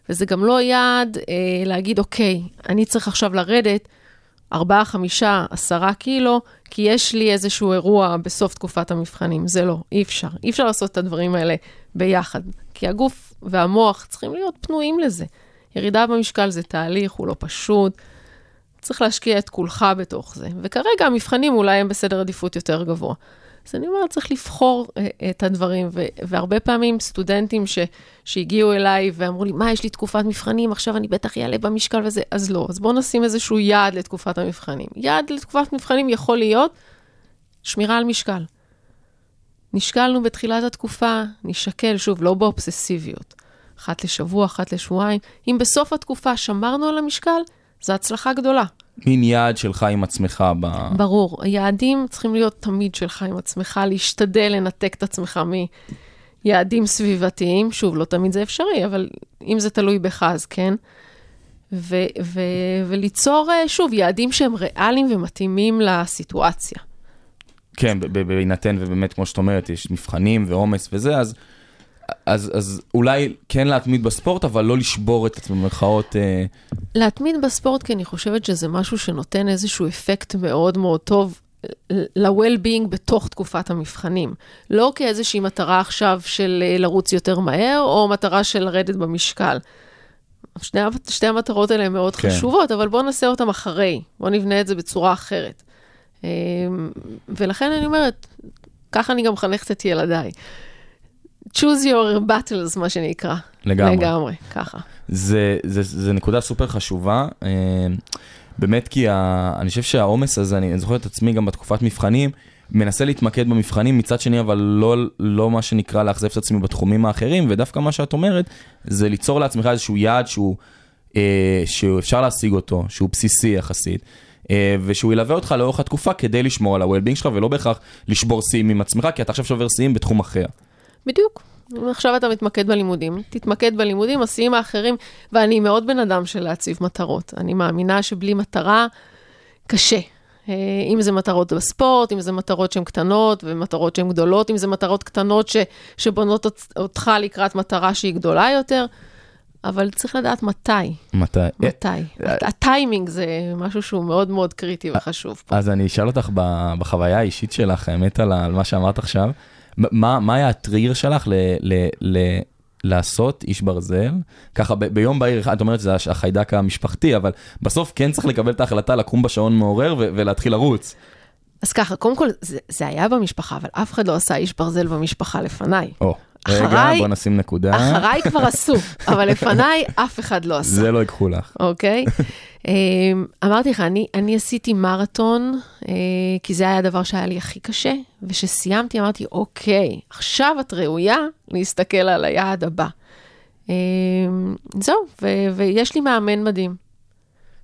וזה גם לא יעד אה, להגיד, אוקיי, אני צריך עכשיו לרדת 4, 5, 10 קילו, כי יש לי איזשהו אירוע בסוף תקופת המבחנים. זה לא, אי אפשר. אי אפשר לעשות את הדברים האלה ביחד, כי הגוף והמוח צריכים להיות פנויים לזה. ירידה במשקל זה תהליך, הוא לא פשוט. צריך להשקיע את כולך בתוך זה. וכרגע המבחנים אולי הם בסדר עדיפות יותר גבוה. אז אני אומרת, צריך לבחור אה, את הדברים, ו- והרבה פעמים סטודנטים ש- שהגיעו אליי ואמרו לי, מה, יש לי תקופת מבחנים, עכשיו אני בטח אעלה במשקל וזה, אז לא. אז בואו נשים איזשהו יעד לתקופת המבחנים. יעד לתקופת מבחנים יכול להיות שמירה על משקל. נשקלנו בתחילת התקופה, נשקל, שוב, לא באובססיביות. אחת לשבוע, אחת לשבועיים. אם בסוף התקופה שמרנו על המשקל, זו הצלחה גדולה. מין יעד שלך עם עצמך ב... ברור, היעדים צריכים להיות תמיד שלך עם עצמך, להשתדל לנתק את עצמך מיעדים סביבתיים. שוב, לא תמיד זה אפשרי, אבל אם זה תלוי בך, אז כן. ו- ו- וליצור, אה, שוב, יעדים שהם ריאליים ומתאימים לסיטואציה. כן, בהינתן ובאמת, כמו שאת אומרת, יש מבחנים ועומס וזה, אז, אז, אז אולי כן להתמיד בספורט, אבל לא לשבור את עצמם במרכאות. אה, להתמיד בספורט, כי אני חושבת שזה משהו שנותן איזשהו אפקט מאוד מאוד טוב ל-well-being בתוך תקופת המבחנים. לא כאיזושהי מטרה עכשיו של אה, לרוץ יותר מהר, או מטרה של לרדת במשקל. שני, שתי המטרות האלה הן מאוד כן. חשובות, אבל בואו נעשה אותן אחרי. בואו נבנה את זה בצורה אחרת. אה, ולכן אני אומרת, ככה אני גם מחנכת את ילדיי. Choose your battles, מה שנקרא. לגמרי. לגמרי, ככה. זה, זה, זה נקודה סופר חשובה. אה, באמת כי ה, אני חושב שהעומס הזה, אני, זוכר את עצמי גם בתקופת מבחנים, מנסה להתמקד במבחנים, מצד שני אבל לא, לא מה שנקרא לאכזב את עצמי בתחומים האחרים, ודווקא מה שאת אומרת, זה ליצור לעצמך איזשהו יעד שהוא, אה, שאפשר להשיג אותו, שהוא בסיסי יחסית. אה, ושהוא ילווה אותך לאורך התקופה כדי לשמור על ה-well-being שלך ולא בהכרח לשבור שיאים עם עצמך, כי אתה עכשיו שובר שיאים בתחום אחר. בדיוק. אם עכשיו אתה מתמקד בלימודים, תתמקד בלימודים, השיאים האחרים, ואני מאוד בן אדם של להציב מטרות. אני מאמינה שבלי מטרה, קשה. אה, אם זה מטרות בספורט, אם זה מטרות שהן קטנות ומטרות שהן גדולות, אם זה מטרות קטנות ש, שבונות אות- אותך לקראת מטרה שהיא גדולה יותר, אבל צריך לדעת מתי. מתי? אה, מתי. הטיימינג זה משהו שהוא מאוד מאוד קריטי וחשוב פה. אז אני אשאל אותך בחוויה האישית שלך, האמת על מה שאמרת עכשיו, מה, מה היה הטריגר שלך ל, ל, ל, לעשות איש ברזל? ככה ב- ביום בהיר אחד, את אומרת שזה החיידק המשפחתי, אבל בסוף כן צריך לקבל את ההחלטה לקום בשעון מעורר ו- ולהתחיל לרוץ. אז ככה, קודם כל, זה, זה היה במשפחה, אבל אף אחד לא עשה איש ברזל במשפחה לפניי. או, רגע, אחריי- בוא נשים נקודה. אחריי כבר [LAUGHS] עשו, אבל לפניי אף אחד לא עשה. זה לא ייקחו לך. אוקיי? אמ, אמרתי לך, אני, אני עשיתי מרתון, אה, כי זה היה הדבר שהיה לי הכי קשה, וכשסיימתי אמרתי, אוקיי, עכשיו את ראויה להסתכל על היעד הבא. אמ, זהו, ו- ויש לי מאמן מדהים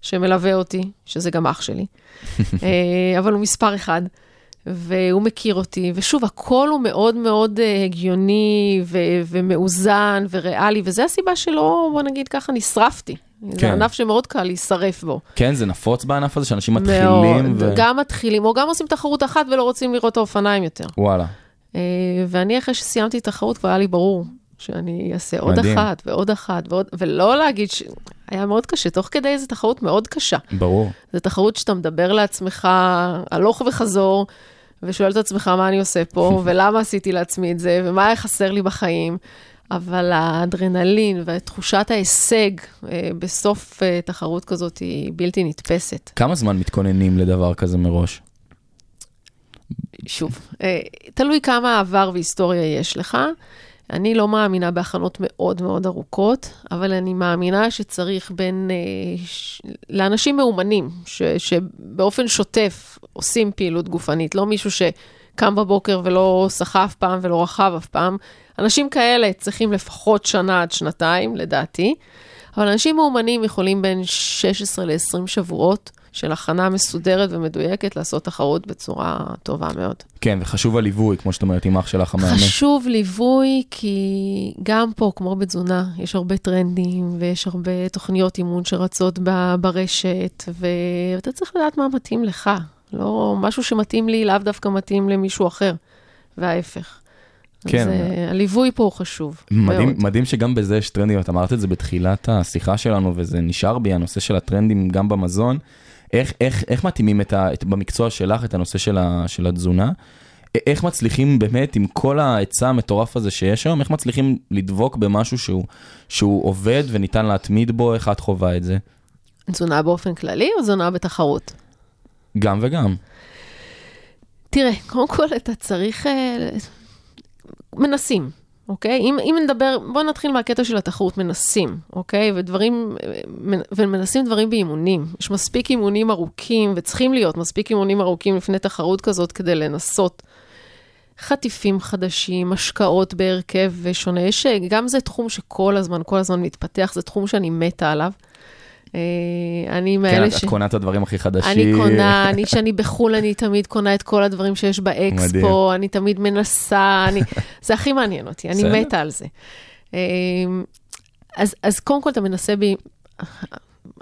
שמלווה אותי, שזה גם אח שלי, [LAUGHS] אה, אבל הוא מספר אחד. והוא מכיר אותי, ושוב, הכל הוא מאוד מאוד אה, הגיוני ו- ומאוזן וריאלי, וזו הסיבה שלא, בוא נגיד ככה, נשרפתי. זה כן. ענף שמאוד קל להישרף בו. כן, זה נפוץ בענף הזה שאנשים מתחילים מאוד, ו... גם מתחילים, או גם עושים תחרות אחת ולא רוצים לראות את האופניים יותר. וואלה. אה, ואני, אחרי שסיימתי תחרות, כבר היה לי ברור שאני אעשה עוד מדהים. אחת ועוד אחת, ועוד, ולא להגיד ש... היה מאוד קשה, תוך כדי זו תחרות מאוד קשה. ברור. זו תחרות שאתה מדבר לעצמך הלוך וחזור, ושואל את עצמך מה אני עושה פה, [LAUGHS] ולמה עשיתי לעצמי את זה, ומה היה חסר לי בחיים. אבל האדרנלין ותחושת ההישג אה, בסוף אה, תחרות כזאת היא בלתי נתפסת. כמה זמן מתכוננים לדבר כזה מראש? שוב, אה, תלוי כמה עבר והיסטוריה יש לך. אני לא מאמינה בהכנות מאוד מאוד ארוכות, אבל אני מאמינה שצריך בין... אה, ש... לאנשים מאומנים, ש... שבאופן שוטף עושים פעילות גופנית, לא מישהו שקם בבוקר ולא שחה אף פעם ולא רכב אף פעם. אנשים כאלה צריכים לפחות שנה עד שנתיים, לדעתי, אבל אנשים מאומנים יכולים בין 16 ל-20 שבועות של הכנה מסודרת ומדויקת לעשות תחרות בצורה טובה מאוד. כן, וחשוב הליווי, כמו שאת אומרת, עם אח שלך המאמן. חשוב ליווי, כי גם פה, כמו בתזונה, יש הרבה טרנדים ויש הרבה תוכניות אימון שרצות ברשת, ואתה צריך לדעת מה מתאים לך. לא, משהו שמתאים לי לאו דווקא מתאים למישהו אחר, וההפך. כן. אז uh, הליווי פה הוא חשוב. מדהים, מאוד. מדהים שגם בזה יש טרנדים, את אמרת את זה בתחילת השיחה שלנו, וזה נשאר בי, הנושא של הטרנדים גם במזון. איך, איך, איך מתאימים את ה, את, במקצוע שלך את הנושא של, ה, של התזונה? איך מצליחים באמת, עם כל ההיצע המטורף הזה שיש היום, איך מצליחים לדבוק במשהו שהוא, שהוא עובד וניתן להתמיד בו, איך את חווה את זה? תזונה באופן כללי או תזונה בתחרות? גם וגם. תראה, קודם כל אתה צריך... אה, מנסים, אוקיי? אם, אם נדבר, בואו נתחיל מהקטע של התחרות, מנסים, אוקיי? ודברים, מנ- ומנסים דברים באימונים. יש מספיק אימונים ארוכים, וצריכים להיות מספיק אימונים ארוכים לפני תחרות כזאת כדי לנסות. חטיפים חדשים, השקעות בהרכב שונה. יש, גם זה תחום שכל הזמן, כל הזמן מתפתח, זה תחום שאני מתה עליו. אה, אני כן, מאלה ש... את קונה את הדברים הכי חדשים. אני קונה, [LAUGHS] אני, כשאני בחו"ל, אני תמיד קונה את כל הדברים שיש באקספו, מדהים. אני תמיד מנסה, אני, [LAUGHS] זה הכי מעניין אותי, אני. מתה על זה. אמ, אז, אז קודם כל אתה מנסה ב...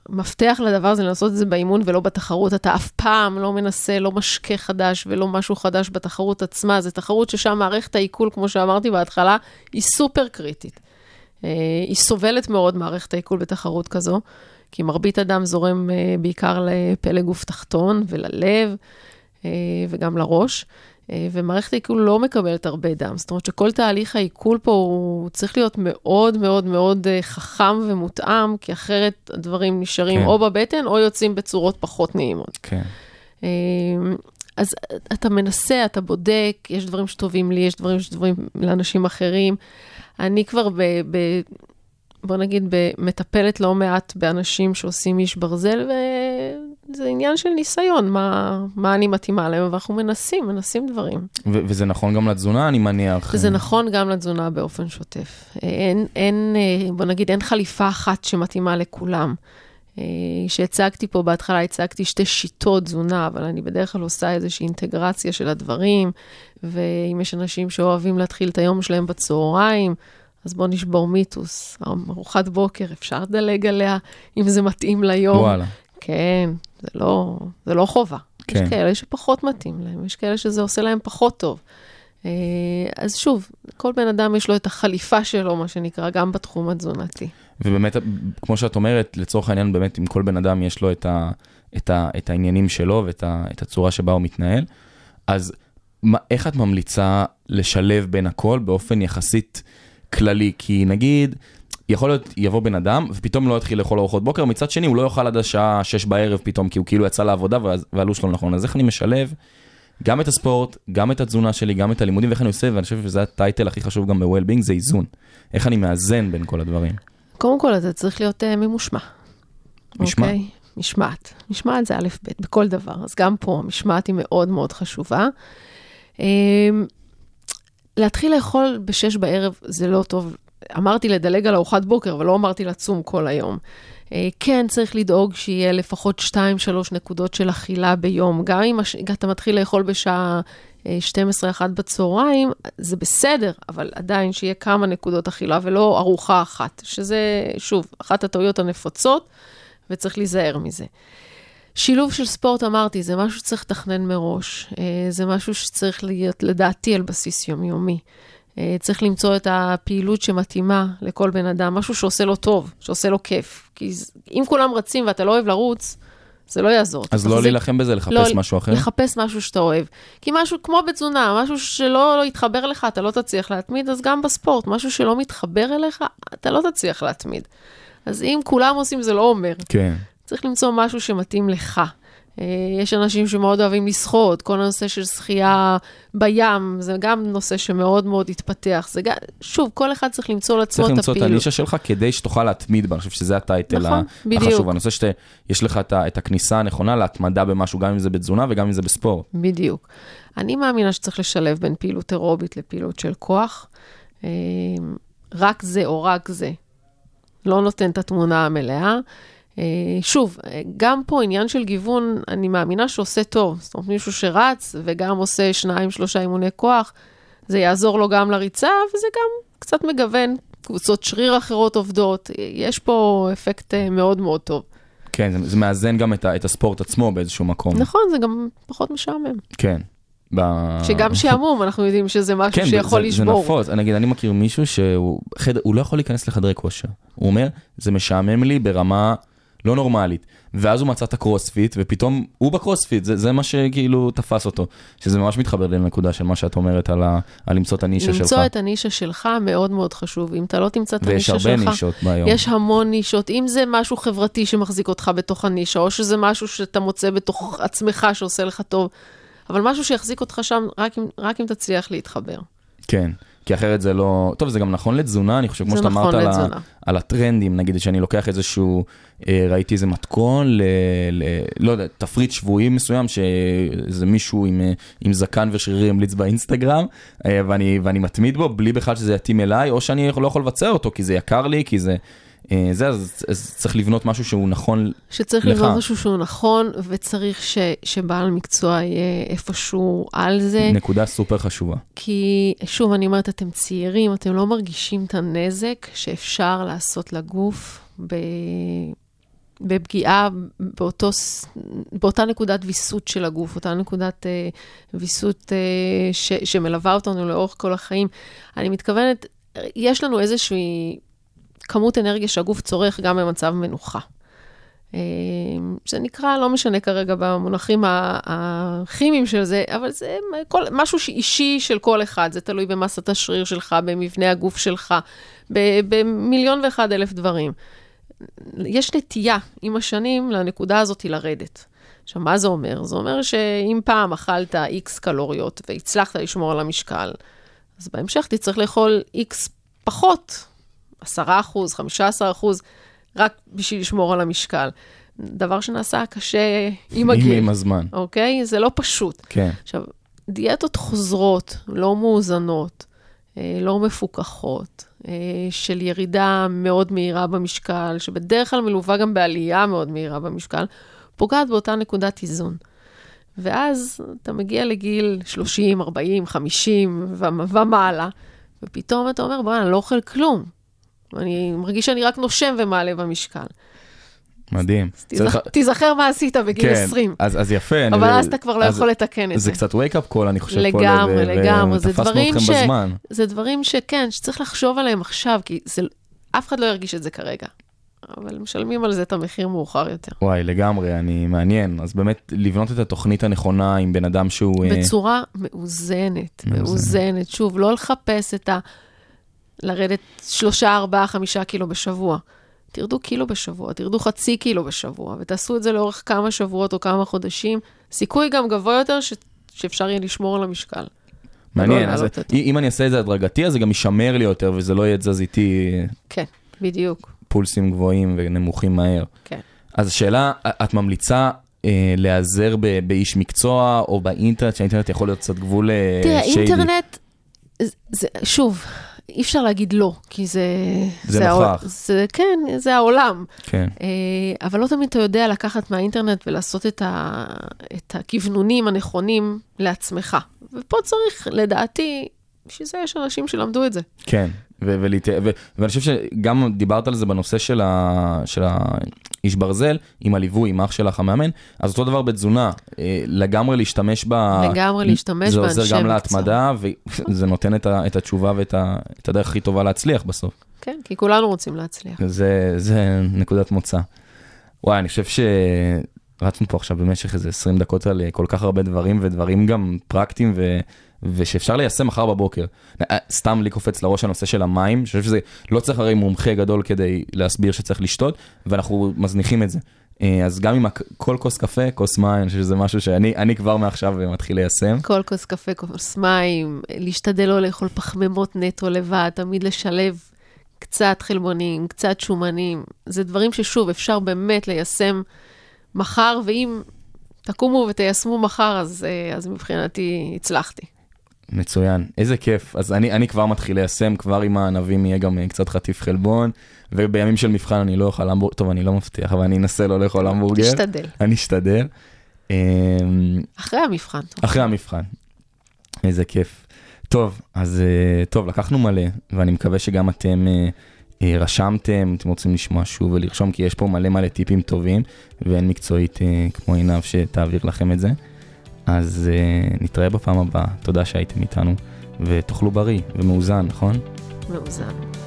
מפתח לדבר הזה לנסות את זה באימון ולא בתחרות. אתה אף פעם לא מנסה, לא משקה חדש ולא משהו חדש בתחרות עצמה. זו תחרות ששם מערכת העיכול, כמו שאמרתי בהתחלה, היא סופר קריטית. אה, היא סובלת מאוד, מערכת העיכול בתחרות כזו, כי מרבית הדם זורם אה, בעיקר לפלג גוף תחתון וללב אה, וגם לראש. אה, ומערכת העיכול לא מקבלת הרבה דם. זאת אומרת שכל תהליך העיכול פה הוא צריך להיות מאוד מאוד מאוד חכם ומותאם, כי אחרת הדברים נשארים כן. או בבטן או יוצאים בצורות פחות נעימות. כן. אז אתה מנסה, אתה בודק, יש דברים שטובים לי, יש דברים שטובים לאנשים אחרים. אני כבר ב... ב בוא נגיד, מטפלת לא מעט באנשים שעושים איש ברזל, וזה עניין של ניסיון, מה, מה אני מתאימה להם, ואנחנו מנסים, מנסים דברים. ו- וזה נכון גם לתזונה, אני מניח. וזה נכון גם לתזונה באופן שוטף. אין, אין, בוא נגיד, אין חליפה אחת שמתאימה לכולם. אה, כשהצגתי פה בהתחלה, הצגתי שתי שיטות תזונה, אבל אני בדרך כלל עושה איזושהי אינטגרציה של הדברים, ואם יש אנשים שאוהבים להתחיל את היום שלהם בצהריים, אז בואו נשבור מיתוס. ארוחת בוקר, אפשר לדלג עליה אם זה מתאים ליום. וואלה. כן, זה לא, זה לא חובה. כן. יש כאלה שפחות מתאים להם, יש כאלה שזה עושה להם פחות טוב. אה, אז שוב, כל בן אדם יש לו את החליפה שלו, מה שנקרא, גם בתחום התזונתי. ובאמת, כמו שאת אומרת, לצורך העניין, באמת, אם כל בן אדם יש לו את, ה, את, ה, את העניינים שלו ואת ה, את הצורה שבה הוא מתנהל, אז מה, איך את ממליצה לשלב בין הכל באופן יחסית כללי? כי נגיד, יכול להיות, יבוא בן אדם, ופתאום לא יתחיל לאכול ארוחות בוקר, מצד שני הוא לא יאכל עד השעה 6 בערב פתאום, כי הוא כאילו יצא לעבודה והלו"ז שלו נכון. אז איך אני משלב גם את הספורט, גם את התזונה שלי, גם את הלימודים, ואיך אני עושה, ואני חושב שזה הטייטל הכי חשוב גם ב-well-being, זה איזון. איך אני מאזן בין כל הדברים. קודם כל, אתה צריך להיות uh, ממושמע. משמעת. אוקיי? משמעת. משמעת זה א' ב' בכל דבר, אז גם פה המשמעת היא מאוד מאוד חשובה. Um, להתחיל לאכול בשש בערב זה לא טוב. אמרתי לדלג על ארוחת בוקר, אבל לא אמרתי לצום כל היום. Uh, כן, צריך לדאוג שיהיה לפחות 2-3 נקודות של אכילה ביום. גם אם אתה מתחיל לאכול בשעה אה, 12-1 בצהריים, זה בסדר, אבל עדיין שיהיה כמה נקודות אכילה ולא ארוחה אחת, שזה, שוב, אחת הטעויות הנפוצות, וצריך להיזהר מזה. שילוב של ספורט, אמרתי, זה משהו שצריך לתכנן מראש. אה, זה משהו שצריך להיות, לדעתי, על בסיס יומיומי. אה, צריך למצוא את הפעילות שמתאימה לכל בן אדם, משהו שעושה לו טוב, שעושה לו כיף. כי אם כולם רצים ואתה לא אוהב לרוץ, זה לא יעזור. אז לא להילחם בזה, לחפש לא, משהו אחר? לחפש משהו שאתה אוהב. כי משהו כמו בתזונה, משהו שלא לא יתחבר לך, אתה לא תצליח להתמיד, אז גם בספורט, משהו שלא מתחבר אליך, אתה לא תצליח להתמיד. אז אם כולם עושים, זה לא אומר. כן. צריך למצוא משהו שמתאים לך. אה, יש אנשים שמאוד אוהבים לשחות, כל הנושא של שחייה בים, זה גם נושא שמאוד מאוד התפתח. זה גם, שוב, כל אחד צריך למצוא לעצמו צריך את למצוא את הפעילות. הנישה שלך כדי שתוכל להתמיד בה, אני חושב שזה הטייטל נכון, ה- בדיוק. החשוב. הנושא שיש לך את את הכניסה הנכונה להתמדה במשהו, גם אם זה בתזונה וגם אם זה בספורט. בדיוק. אני מאמינה שצריך לשלב בין פעילות אירובית לפעילות של כוח. אה, רק זה או רק זה לא נותן את התמונה המלאה. אה, שוב, אה, גם פה עניין של גיוון, אני מאמינה שעושה טוב. זאת אומרת, מישהו שרץ וגם עושה שניים, שלושה אימוני כוח, זה יעזור לו גם לריצה, וזה גם קצת מגוון. קבוצות שריר אחרות עובדות, יש פה אפקט אה, מאוד מאוד טוב. כן, זה, זה מאזן גם את, ה, את הספורט עצמו באיזשהו מקום. נכון, זה גם פחות משעמם. כן. ב... שגם [LAUGHS] שעמום, אנחנו יודעים שזה משהו כן, שיכול זה, לשבור. זה נפוץ. נגיד, אני מכיר מישהו שהוא הוא לא יכול להיכנס לחדרי כושר. הוא אומר, זה משעמם לי ברמה לא נורמלית. ואז הוא מצא את הקרוספיט, ופתאום הוא בקרוספיט, זה, זה מה שכאילו תפס אותו. שזה ממש מתחבר לנקודה של מה שאת אומרת על, ה, על למצוא את הנישה שלך. למצוא את הנישה שלך מאוד מאוד חשוב. אם אתה לא תמצא את ויש הנישה הרבה שלך, נישות ביום. יש המון נישות. אם זה משהו חברתי שמחזיק אותך בתוך הנישה, או שזה משהו שאתה מוצא בתוך עצמך שעושה לך טוב, אבל משהו שיחזיק אותך שם רק אם, רק אם תצליח להתחבר. כן, כי אחרת זה לא... טוב, זה גם נכון לתזונה, אני חושב, כמו שאתה נכון אמרת על, ה... על הטרנדים, נגיד שאני לוקח איזשהו, אה, ראיתי איזה מתכון, ל... ל... לא יודע, תפריט שבועי מסוים, שאיזה מישהו עם, אה, עם זקן ושרירי המליץ באינסטגרם, אה, ואני, ואני מתמיד בו, בלי בכלל שזה יתאים אליי, או שאני לא יכול לבצע אותו, כי זה יקר לי, כי זה... אה, זה, אז, אז צריך לבנות משהו שהוא נכון, שצריך לך. לבנות משהו שהוא נכון, וצריך ש, שבעל מקצוע יהיה איפשהו על זה. נקודה סופר חשובה. כי, שוב, אני אומרת, אתם צעירים, אתם לא מרגישים את הנזק שאפשר לעשות לגוף ב... בפגיעה באותו, באותה נקודת ויסות של הגוף, אותה נקודת אה, ויסות אה, ש, שמלווה אותנו לאורך כל החיים. אני מתכוונת, יש לנו איזושהי כמות אנרגיה שהגוף צורך גם במצב מנוחה. אה, זה נקרא, לא משנה כרגע במונחים הכימיים של זה, אבל זה כל, משהו אישי של כל אחד, זה תלוי במסת השריר שלך, במבנה הגוף שלך, במיליון ואחד אלף דברים. יש נטייה עם השנים לנקודה הזאת לרדת. עכשיו, מה זה אומר? זה אומר שאם פעם אכלת איקס קלוריות והצלחת לשמור על המשקל, אז בהמשך תצטרך לאכול איקס פחות, 10 אחוז, 15 אחוז, רק בשביל לשמור על המשקל. דבר שנעשה קשה עם הגיל, עם הזמן, אוקיי? זה לא פשוט. כן. עכשיו, דיאטות חוזרות, לא מאוזנות, אה, לא מפוקחות, אה, של ירידה מאוד מהירה במשקל, שבדרך כלל מלווה גם בעלייה מאוד מהירה במשקל, פוגעת באותה נקודת איזון. ואז אתה מגיע לגיל 30, 40, 50 ו- ומעלה, ופתאום אתה אומר, בוא'נה, אני לא אוכל כלום. אני מרגיש שאני רק נושם ומעלה במשקל. מדהים. תיזכר מה עשית בגיל כן, 20. אז, אז יפה. אבל אז אתה כבר לא יכול לתקן את זה זה. קצת wake up call, אני חושב, לגמרי, לגמרי. זה דברים ש- בזמן. זה דברים שכן, שצריך לחשוב עליהם עכשיו, כי זה, אף אחד לא ירגיש את זה כרגע, אבל משלמים על זה את המחיר מאוחר יותר. וואי, לגמרי, אני מעניין. אז באמת, לבנות את התוכנית הנכונה עם בן אדם שהוא... אה, בצורה מאוזנת. מאוזנת. שוב, לא לחפש את ה... לרדת שלושה, ארבעה, חמישה קילו בשבוע. תרדו קילו בשבוע, תרדו חצי קילו בשבוע, ותעשו את זה לאורך כמה שבועות או כמה חודשים. סיכוי גם גבוה יותר ש... שאפשר יהיה לשמור על המשקל. מעניין, אז. אם אני אעשה את זה הדרגתי, אז זה גם יישמר לי יותר, וזה לא יהיה תזזיתי כן, בדיוק, פולסים גבוהים ונמוכים מהר. כן. אז השאלה, את ממליצה אה, להיעזר ב- באיש מקצוע או באינטרנט, שהאינטרנט יכול להיות קצת גבול אה, תראה, שיידי? אינטרנט, זה, שוב, אי אפשר להגיד לא, כי זה... זה העול- נוכח. זה, כן, זה העולם. כן, אה, אבל לא תמיד אתה יודע לקחת מהאינטרנט ולעשות את, ה, את הכוונונים הנכונים לעצמך. ופה צריך, לדעתי, בשביל זה יש אנשים שלמדו את זה. כן. ולהת... ו- ואני חושב שגם דיברת על זה בנושא של, ה... של האיש ברזל, עם הליווי, עם אח שלך המאמן, אז אותו דבר בתזונה, אה, לגמרי להשתמש ב... לגמרי להשתמש זה באנשי עוזר גם מקצוע. להתמדה, וזה נותן את, ה... את התשובה ואת ה... את הדרך הכי טובה להצליח בסוף. כן, כי כולנו רוצים להצליח. זה, זה נקודת מוצא. וואי, אני חושב שרצנו פה עכשיו במשך איזה 20 דקות על אה, כל כך הרבה דברים, ודברים גם פרקטיים, ו... ושאפשר ליישם מחר בבוקר. אה, סתם לי קופץ לראש הנושא של המים, אני חושב שזה לא צריך הרי מומחה גדול כדי להסביר שצריך לשתות, ואנחנו מזניחים את זה. אה, אז גם עם כל כוס קפה, כוס מים, אני חושב שזה משהו שאני אני כבר מעכשיו מתחיל ליישם. כל כוס קפה, כוס מים, להשתדל לא לאכול פחמימות נטו לבד, תמיד לשלב קצת חלבונים, קצת שומנים. זה דברים ששוב, אפשר באמת ליישם מחר, ואם תקומו ותיישמו מחר, אז, אה, אז מבחינתי הצלחתי. מצוין, איזה כיף. אז אני, אני כבר מתחיל ליישם, כבר עם הענבים יהיה גם אה, קצת חטיף חלבון, ובימים של מבחן אני לא אוכל המבורגר, טוב, אני לא מבטיח, אבל אני אנסה לא לאכול המבורגר. תשתדל. אני אשתדל. אמ, אחרי המבחן. אחרי המבחן. איזה כיף. טוב, אז אה, טוב, לקחנו מלא, ואני מקווה שגם אתם אה, רשמתם, אתם רוצים לשמוע שוב ולרשום, כי יש פה מלא מלא טיפים טובים, ואין מקצועית כמו עינב שתעביר לכם את זה. אז אה, נתראה בפעם הבאה, תודה שהייתם איתנו, ותאכלו בריא ומאוזן, נכון? מאוזן.